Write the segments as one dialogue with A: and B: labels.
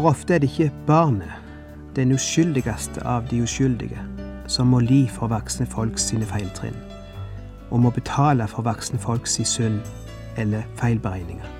A: Hvor ofte er det ikke barnet, den uskyldigste av de uskyldige, som må li for voksne folk sine feiltrinn, og må betale for voksne folks synd eller feilberegninger.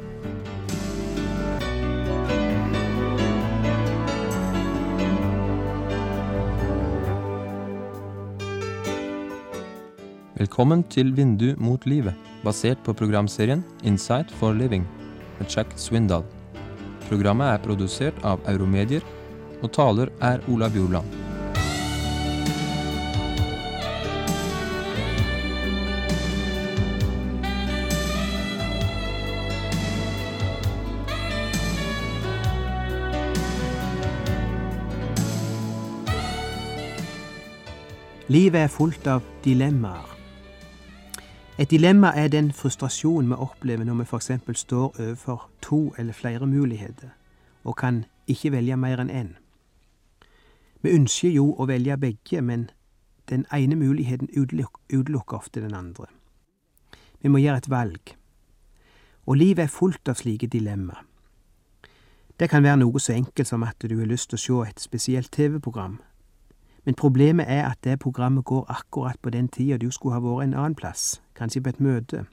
B: Velkommen til Vindu mot livet, basert på programserien Insight for Living med Chuck Swindal. Programmet er produsert av Euromedier, og taler er Ola Bjorland.
A: Livet er fullt av dilemmaer. Et dilemma er den frustrasjonen vi opplever når vi f.eks. står overfor to eller flere muligheter og kan ikke velge mer enn én. Vi ønsker jo å velge begge, men den ene muligheten uteluk utelukker ofte den andre. Vi må gjøre et valg. Og livet er fullt av slike dilemma. Det kan være noe så enkelt som at du har lyst til å se et spesielt TV-program, men problemet er at det programmet går akkurat på den tida du skulle ha vært en annen plass, kanskje på et møte.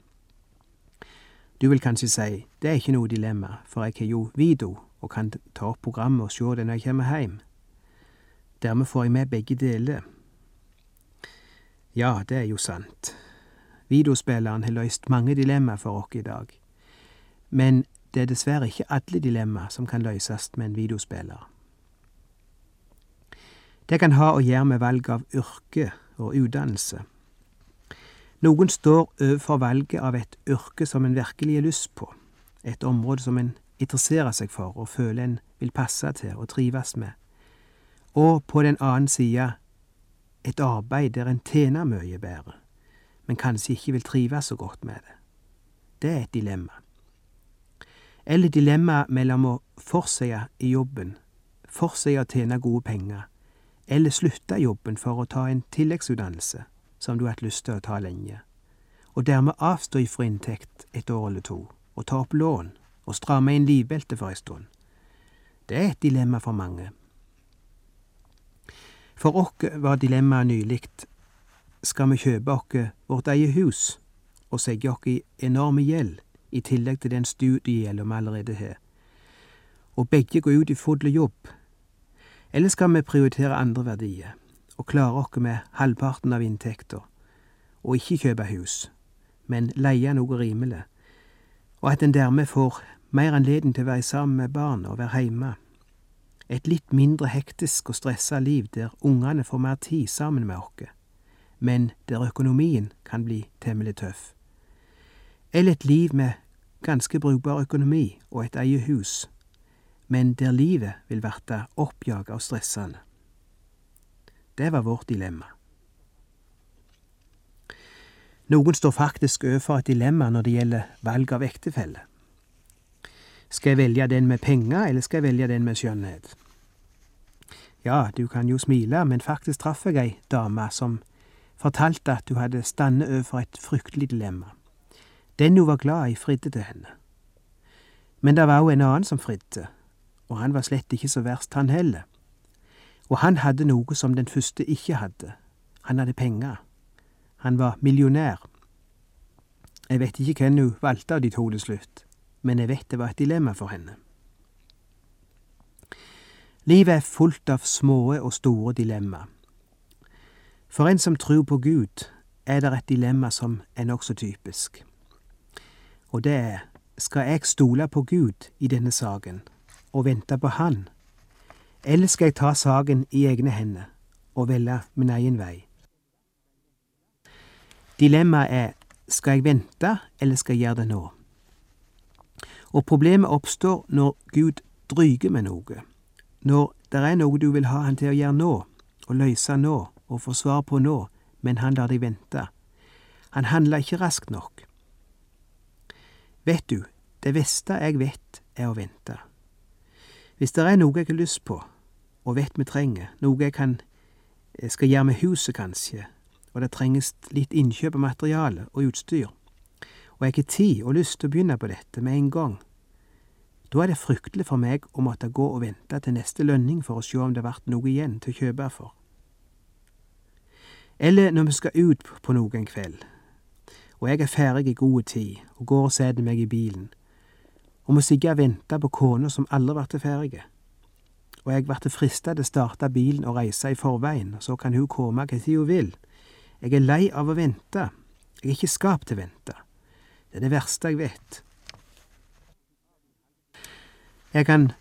A: Du vil kanskje si det er ikke noe dilemma, for jeg har jo video og kan ta opp programmet og se det når jeg kommer hjem. Dermed får jeg med begge deler. Ja, det er jo sant. Videospilleren har løst mange dilemmaer for oss i dag, men det er dessverre ikke alle dilemmaer som kan løses med en videospiller. Det kan ha å gjøre med valg av yrke og utdannelse. Noen står overfor valget av et yrke som en virkelig har lyst på, et område som en interesserer seg for og føler en vil passe til og trives med, og på den annen side et arbeid der en tjener mye bedre, men kanskje ikke vil trives så godt med det. Det er et dilemma. Eller dilemma mellom å fortsette i jobben, fortsette å tjene gode penger, eller slutte jobben for å ta en tilleggsutdannelse som du har hatt lyst til å ta lenge, og dermed avstå ifra inntekt et år eller to, og ta opp lån og stramme inn livbeltet for ei stund. Det er et dilemma for mange. For oss var dilemmaet nylig skal vi kjøpe oss vårt eget hus og segge oss i enorme gjeld i tillegg til den studiegjelda vi allerede har, og begge går ut i full jobb, eller skal vi prioritere andre verdier og klare oss med halvparten av inntekta, og ikke kjøpe hus, men leie noe rimelig, og at en dermed får mer anledning til å være sammen med barna og være hjemme. Et litt mindre hektisk og stressa liv der ungene får mer tid sammen med oss, men der økonomien kan bli temmelig tøff. Eller et liv med ganske brukbar økonomi og et eget hus, men der livet vil verte oppjaga og stressende. Det var vårt dilemma. Noen står faktisk overfor et dilemma når det gjelder valg av ektefelle. Skal jeg velge den med penger, eller skal jeg velge den med skjønnhet? Ja, du kan jo smile, men faktisk traff jeg ei dame som fortalte at du hadde standet overfor et fryktelig dilemma. Den hun var glad i, fridde til henne. Men det var òg en annen som fridde, og han var slett ikke så verst, han heller. Og han hadde noe som den første ikke hadde. Han hadde penger. Han var millionær. Jeg vet ikke hvem hun valgte av de to til slutt, men jeg vet det var et dilemma for henne. Livet er fullt av små og store dilemma. For en som tror på Gud, er det et dilemma som er nokså typisk. Og det er, skal jeg stole på Gud i denne saken, og vente på Han, eller skal jeg ta saken i egne hender og velge min egen vei? Dilemmaet er, skal jeg vente, eller skal jeg gjøre det nå? Og problemet oppstår når Gud dryger med noe, når det er noe du vil ha han til å gjøre nå, og løse nå, og få svar på nå, men han lar deg vente. Han handler ikke raskt nok. Vet du, det beste jeg vet, er å vente. Hvis det er noe jeg har lyst på, og vet vi trenger, noe jeg kan, eh, skal gjøre med huset kanskje, og det trenges litt innkjøp av materiale og utstyr, og jeg har tid og lyst til å begynne på dette med en gang, da er det fryktelig for meg å måtte gå og vente til neste lønning for å se om det blir noe igjen til å kjøpe for. Eller når vi skal ut på noe en kveld, og jeg er ferdig i god tid og går og setter meg i bilen, og og vente på kona som aldri blir ferdig. Og jeg blir frista til å starte bilen og reise i forveien, så kan hun komme hva tid hun vil. Jeg er lei av å vente. Jeg er ikke skapt til å vente. Det er det verste jeg vet. Jeg kan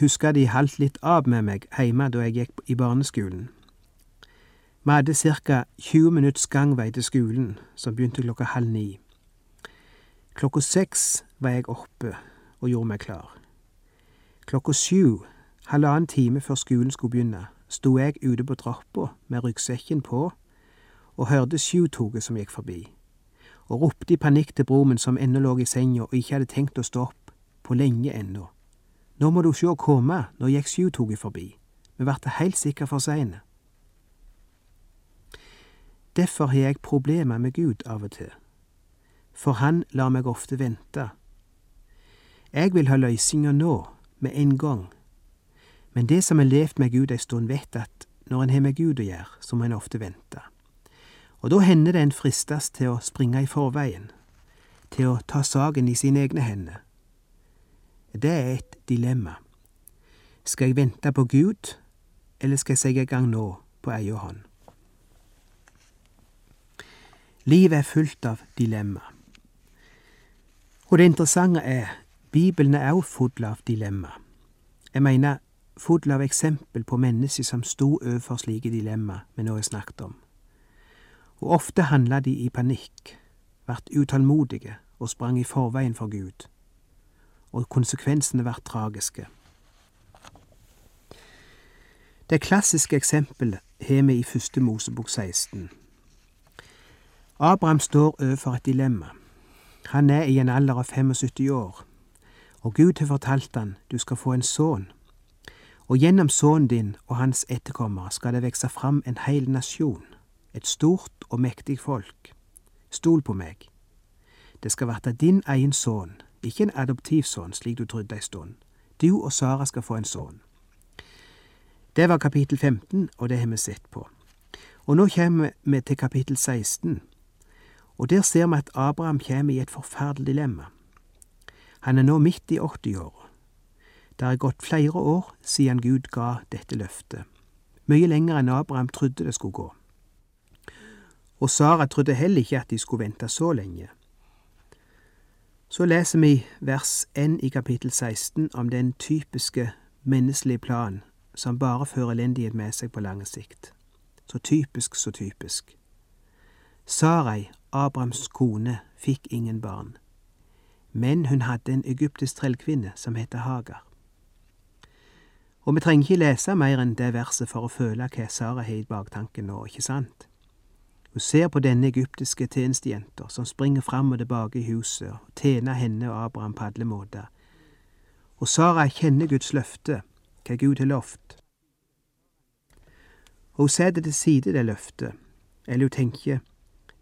A: huske de halvt litt av med meg hjemme da jeg gikk i barneskolen. Vi hadde ca. 20 minutts gangvei til skolen, som begynte klokka halv ni. Klokka seks var jeg oppe og gjorde meg klar. Klokka sju, halvannen time før skolen skulle begynne, sto jeg ute på trappa med ryggsekken på og hørte sjutoget som gikk forbi, og ropte i panikk til bror min som ennå lå i senga og ikke hadde tenkt å stå opp på lenge ennå. Nå må du sjå komme, nå gikk sjutoget forbi. Vi vart heilt sikkert for seine. Derfor har jeg problemer med Gud av og til, for han lar meg ofte vente. Jeg vil ha løsninga nå, med en gang, men det som har levd med Gud ei stund, vet at når en har med Gud å gjøre, så må en ofte vente. Og da hender det en fristes til å springe i forveien, til å ta saken i sine egne hender. Det er et dilemma. Skal jeg vente på Gud, eller skal jeg sette i gang nå, på egen hånd? Livet er fullt av dilemma. Og det interessante er, Bibelen er også full av dilemma. Jeg mener full av eksempel på mennesker som sto overfor slike dilemma vi nå har snakket om. Og ofte handla de i panikk, vart utålmodige og sprang i forveien for Gud. Og konsekvensene vart tragiske. Det klassiske eksempelet har vi i første Mosebok 16. Abraham står overfor et dilemma. Han er i en alder av 75 år, og Gud har fortalt han du skal få en sønn, og gjennom sønnen din og hans etterkommere skal det vokse fram en hel nasjon, et stort og mektig folk. Stol på meg. Det skal verte din egen sønn, ikke en adoptivsønn slik du trodde ei stund. Du og Sara skal få en sønn. Det var kapittel 15, og det har vi sett på. Og nå kommer vi til kapittel 16, og der ser vi at Abraham kommer i et forferdelig dilemma. Han er nå midt i 80-åra. Det er gått flere år siden Gud ga dette løftet, mye lenger enn Abraham trodde det skulle gå. Og Sara trodde heller ikke at de skulle vente så lenge. Så leser vi vers 1 i kapittel 16 om den typiske menneskelige plan som bare fører elendighet med seg på lange sikt. Så typisk, så typisk. Sarai, Abrahams kone, fikk ingen barn, men hun hadde en egyptisk trellkvinne som het Hagar. Og vi trenger ikke lese mer enn det verset for å føle hva Sara har i baktanken nå, ikke sant? Hun ser på denne egyptiske tjenestejenta som springer fram og tilbake i huset og tjener henne og Abraham på alle måter. Og Sara kjenner Guds løfte, hva Gud har lovt. Og hun setter til side det løftet, eller hun tenker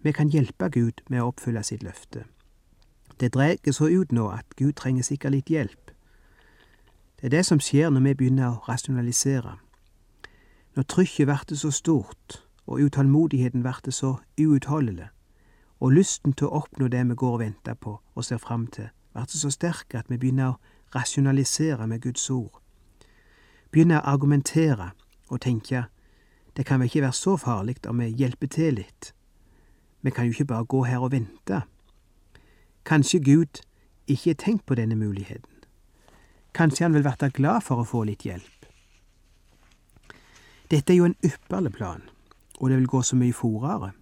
A: vi kan hjelpe Gud med å oppfylle sitt løfte. Det dreier så ut nå at Gud trenger sikkert litt hjelp. Det er det som skjer når vi begynner å rasjonalisere. Når trykket blir så stort, og utålmodigheten blir så uutholdelig, og lysten til å oppnå det vi går og venter på og ser fram til, blir så sterk at vi begynner å rasjonalisere med Guds ord. Begynner å argumentere og tenke det kan vel ikke være så farlig om vi hjelper til litt. Vi kan jo ikke bare gå her og vente. Kanskje Gud ikke har tenkt på denne muligheten. Kanskje han vil bli glad for å få litt hjelp. Dette er jo en ypperlig plan, og det vil gå så mye fortere.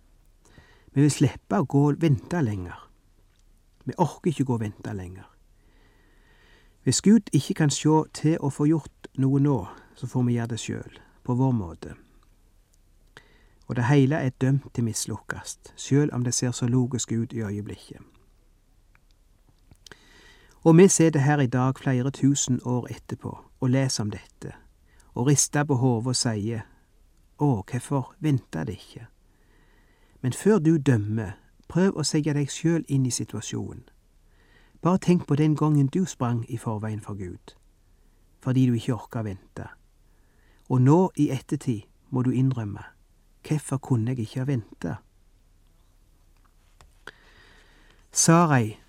A: Vi vil slippe å gå og vente lenger. Vi orker ikke gå og vente lenger. Hvis Gud ikke kan se til å få gjort noe nå, så får vi gjøre det sjøl, på vår måte. Og det hele er dømt til mislukkast, sjøl om det ser så logisk ut i øyeblikket. Og vi sitter her i dag flere tusen år etterpå og leser om dette, og rister på hodet og sier Å, hvorfor venta det ikke? Men før du dømmer, prøv å sette deg sjøl inn i situasjonen. Bare tenk på den gangen du sprang i forveien for Gud, fordi du ikke orka vente. Og nå i ettertid må du innrømme, hvorfor kunne jeg ikke ha venta? Sarai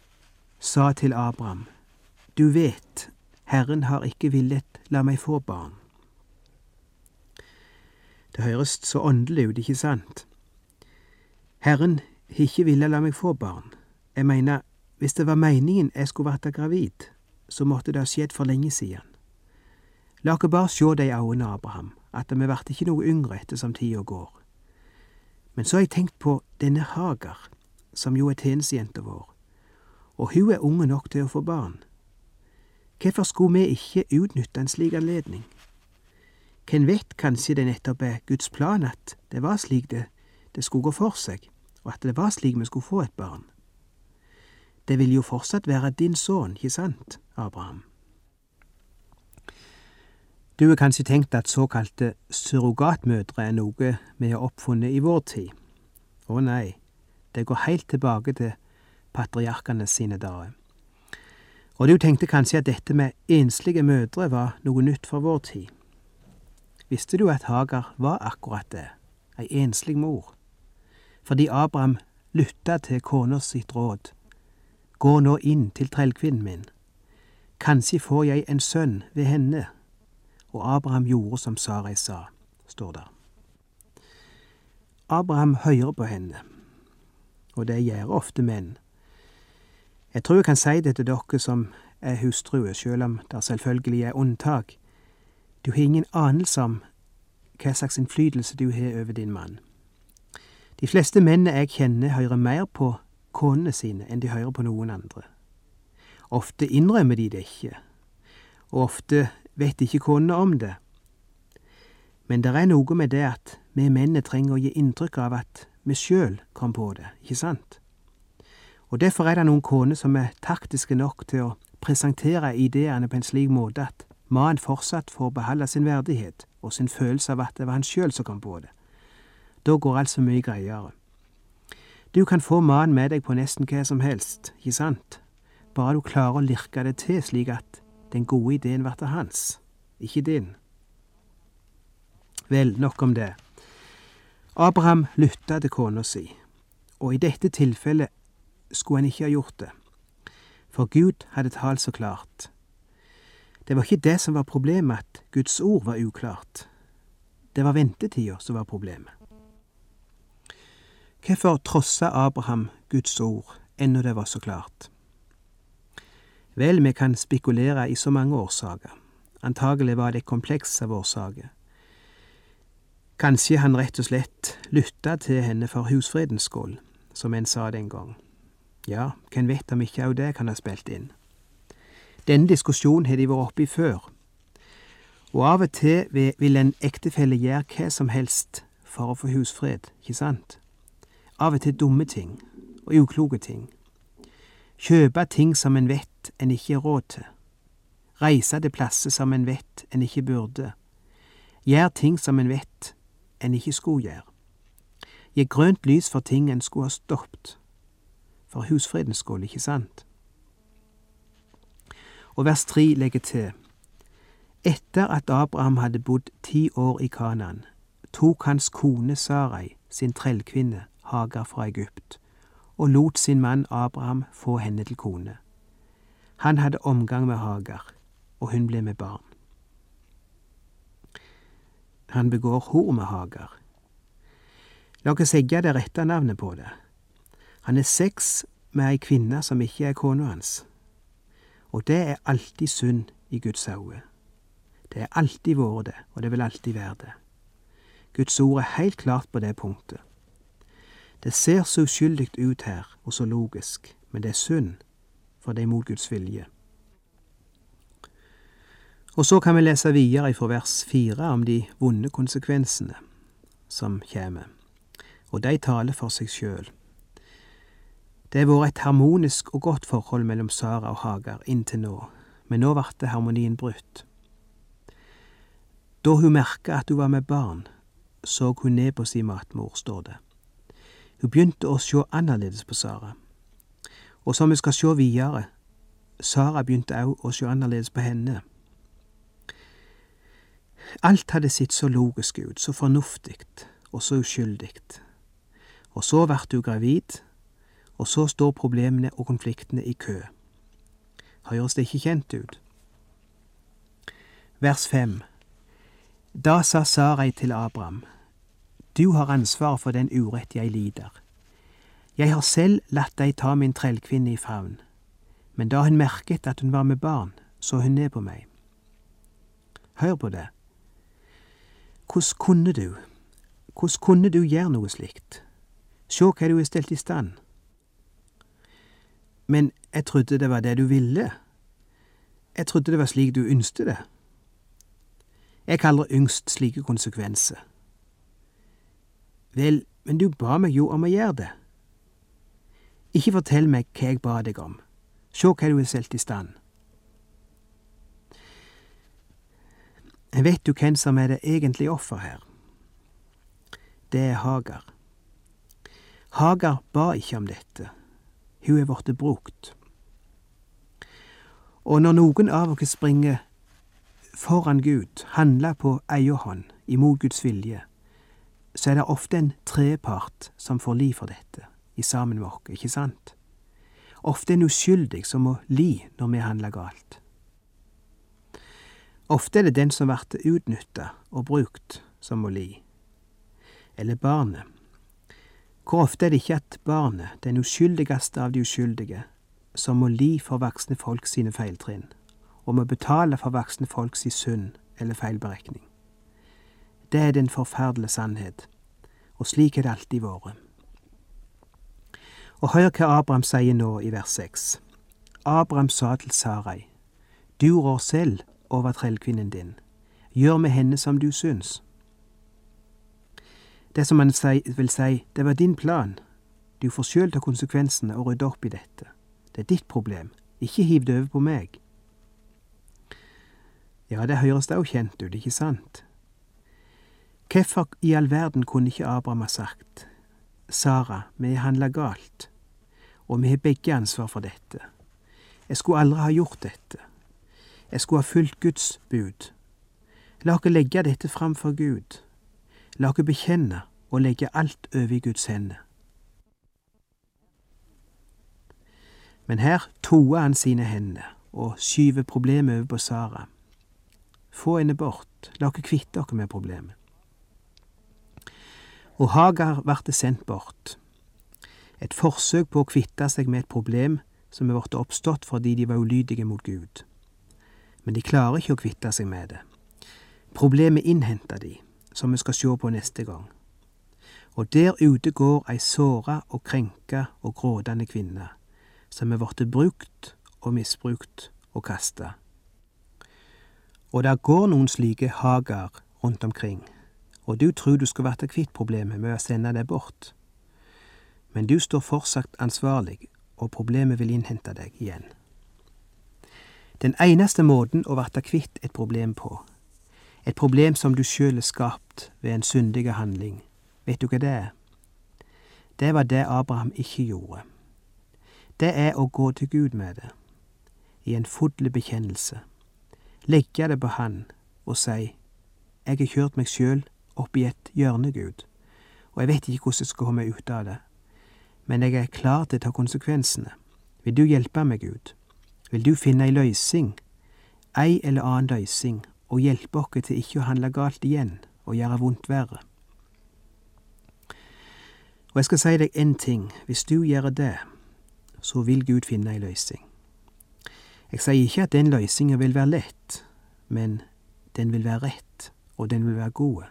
A: sa til Abraham, du vet, Herren har ikke villet la meg få barn. Det høres så åndelig ut, ikke sant? Herren har ikke villet la meg få barn. Jeg mener, hvis det var meningen jeg skulle vært gravid, så måtte det ha skjedd for lenge siden. La oss bare sjå de øynene, Abraham, at vi vert ikke noe yngre etter som tida går. Men så har jeg tenkt på denne Hagar, som jo er tjenestejenta vår, og hun er unge nok til å få barn. Hvorfor skulle vi ikke utnytte en slik anledning? Hvem vet, kanskje det nettopp er Guds plan at det var slik det, det skulle gå for seg, og at det var slik vi skulle få et barn. Det vil jo fortsatt være din sønn, ikke sant, Abraham? Du har kanskje tenkt at såkalte surrogatmødre er noe vi har oppfunnet i vår tid. Å nei, det går helt tilbake til patriarkene sine dager. Og du tenkte kanskje at dette med enslige mødre var noe nytt for vår tid. Visste du at Hagar var akkurat det, ei enslig mor? Fordi Abraham lytta til kona sitt råd Gå nå inn til trellkvinnen min. Kanskje får jeg en sønn ved henne. Og Abraham gjorde som Sarai sa, står der. Abraham hører på henne, og det gjør ofte menn. Jeg tror jeg kan si det til dere som er hustruer, selv om det selvfølgelig er unntak. Du har ingen anelse om hva slags innflytelse du har over din mann. De fleste mennene jeg kjenner, hører mer på konene sine enn de hører på noen andre. Ofte innrømmer de det ikke, og ofte vet ikke konene om det. Men det er noe med det at vi mennene trenger å gi inntrykk av at vi sjøl kom på det, ikke sant? Og derfor er det noen koner som er taktiske nok til å presentere ideene på en slik måte at mannen fortsatt får beholde sin verdighet og sin følelse av at det var han sjøl som kom på det. Da går alt så mye greiere. Du kan få mannen med deg på nesten hva som helst, ikke sant, bare du klarer å lirke det til slik at den gode ideen blir hans, ikke din. Vel, nok om det. Abraham lytta til kona si, og i dette tilfellet skulle han ikke ha gjort det, for Gud hadde talt så klart. Det var ikke det som var problemet, at Guds ord var uklart. Det var ventetida som var problemet. Hvorfor trossa Abraham Guds ord ennå det var så klart? Vel, vi kan spekulere i så mange årsaker. Antagelig var det et kompleks av årsaker. Kanskje han rett og slett lytta til henne for husfredens skyld, som en sa den gang. Ja, hvem vet om ikke òg det kan ha spilt inn. Denne diskusjonen har de vært oppe i før, og av og til vil en ektefelle gjøre hva som helst for å få husfred, ikke sant? av og til dumme ting og ukloke ting. Kjøpe ting som en vet en ikke har råd til. Reise til plasser som en vet en ikke burde. Gjør ting som en vet en ikke skulle gjøre. Gi grønt lys for ting en skulle ha stoppet. For husfredens skyld, ikke sant? Og vers tre legger til. Etter at Abraham hadde bodd ti år i Kanan, tok hans kone Sarai, sin trellkvinne, Hagar fra Egypt, og lot sin mann Abraham få henne til kone. Han hadde omgang med Hagar, og hun ble med barn. Han begår hor med Hagar. La oss legge det rette navnet på det. Han er sex med ei kvinne som ikke er kona hans. Og det er alltid synd i Guds øyne. Det er alltid vært det, og det vil alltid være det. Guds ord er helt klart på det punktet. Det ser så uskyldig ut her, og så logisk, men det er synd, for det er mot Guds vilje. Og så kan vi lese videre fra vers fire om de vonde konsekvensene som kommer, og de taler for seg sjøl. Det har vært et harmonisk og godt forhold mellom Sara og Hagar inntil nå, men nå ble harmonien brutt. Da hun merka at hun var med barn, så hun ned på sin matmor, står det. Hun begynte å se annerledes på Sara. Og som vi skal se videre, Sara begynte òg å se annerledes på henne. Alt hadde sett så logisk ut, så fornuftig og så uskyldig. Og så ble hun gravid, og så står problemene og konfliktene i kø. Høres det ikke kjent ut? Vers fem. Da sa Sarai til Abraham, Du har ansvaret for den urett jeg lider. Jeg har selv latt deg ta min trellkvinne i favn, men da hun merket at hun var med barn, så hun ned på meg. Hør på det. Hvordan kunne du, hvordan kunne du gjøre noe slikt? Sjå hva du er stelt i stand. Men jeg trodde det var det du ville. Jeg trodde det var slik du ønsket det. Jeg kaller yngst slike konsekvenser. Vel, men du ba meg jo om å gjøre det. Ikke fortell meg hva jeg ba deg om. Se hva du er stelt i stand. Vet du hvem som er det egentlige offer her? Det er Hagar. Hagar ba ikke om dette. Hun er blitt brukt. Og når noen av oss springer foran Gud, handler på egen hånd, imot Guds vilje, så er det ofte en trepart som får li for dette, i sammen med oss, ikke sant? Ofte en uskyldig som må li når vi handler galt. Ofte er det den som blir utnytta og brukt, som må li. Eller barnet. Hvor ofte er det ikke at barnet, den uskyldigste av de uskyldige, som må li for voksne folk sine feiltrinn, og må betale for voksne folk sin synd eller feilberekning. Det er den forferdelige sannhet, og slik har det alltid vært. Og hør hva Abraham sier nå i vers seks. Abraham sa til Sarai, Du rår selv over trellkvinnen din. Gjør med henne som du syns. Det som han vil si, det var din plan. Du får sjøl ta konsekvensene og rydde opp i dette. Det er ditt problem, ikke hiv det over på meg. Ja, det høres da òg kjent ut, ikke sant? Hvorfor i all verden kunne ikke Abraham ha sagt, Sara, vi handla galt, og vi har begge ansvar for dette. Jeg skulle aldri ha gjort dette. Jeg skulle ha fulgt Guds bud. La oss legge dette fram for Gud. La oss bekjenne og legge alt over i Guds hender. Men her toer han sine hender og skyver problemet over på Sara. Få henne bort, la oss kvitte oss med problemet. Og Hagar ble sendt bort. Et forsøk på å kvitte seg med et problem som er blitt oppstått fordi de var ulydige mot Gud. Men de klarer ikke å kvitte seg med det. Problemet innhenter de, som vi skal se på neste gang. Og der ute går ei såra og krenka og gråtende kvinne, som er blitt brukt og misbrukt og kasta. Og der går noen slike Hagar rundt omkring, og du tror du skal bli kvitt problemet med å sende deg bort. Men du står fortsatt ansvarlig, og problemet vil innhente deg igjen. Den eneste måten å bli kvitt et problem på, et problem som du sjøl har skapt ved en syndig handling, vet du hva det er? Det var det Abraham ikke gjorde. Det er å gå til Gud med det, i en full bekjennelse, legge det på Han og si, jeg har kjørt meg sjøl opp i et hjørne, Gud, og jeg vet ikke hvordan jeg skal komme ut av det, men jeg er klar til å ta konsekvensene. Vil du hjelpe meg, Gud? Vil du finne ei løysing, ei eller annen løysing, og hjelpe oss til ikke å handle galt igjen og gjøre vondt verre? Og jeg skal si deg én ting, hvis du gjør det, så vil Gud finne ei løysing. Jeg sier ikke at den løysinga vil være lett, men den vil være rett, og den vil være god.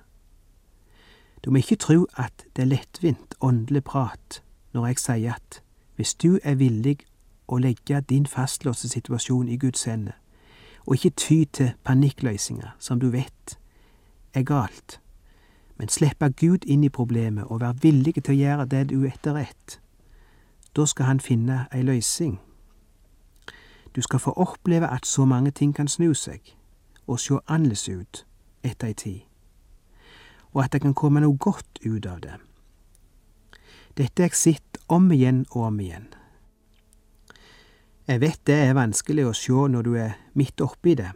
A: Du må ikke tro at det er lettvint åndelig prat når jeg sier at hvis du er villig å legge din fastlåste situasjon i Guds hender, og ikke ty til panikkløsninger som du vet er galt, men slippe Gud inn i problemet og være villig til å gjøre det du etter rett, da skal han finne ei løsning. Du skal få oppleve at så mange ting kan snu seg og se annerledes ut etter ei tid, og at det kan komme noe godt ut av det. Dette har jeg sett om igjen og om igjen. Jeg vet det er vanskelig å se når du er midt oppi det,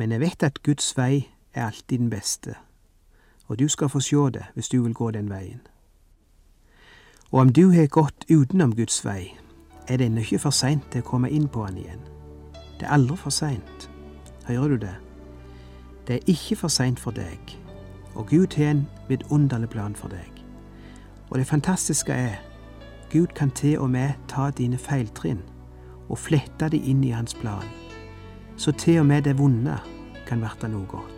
A: men jeg vet at Guds vei er alltid den beste, og du skal få se det hvis du vil gå den veien. Og om du har gått utenom Guds vei, er det ennå ikke for seint til å komme inn på han igjen. Det er aldri for seint. Hører du det? Det er ikke for seint for deg, og Gud har en vidunderlig plan for deg. Og det fantastiske er, Gud kan til og med ta dine feiltrinn og flette de inn i hans plan, så til og med det vonde kan verte noe godt.